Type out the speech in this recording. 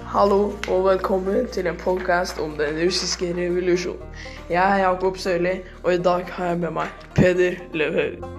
Hallo og velkommen til en podkast om den russiske revolusjonen. Jeg er Jakob Sørli, og i dag har jeg med meg Peder Løvhaug.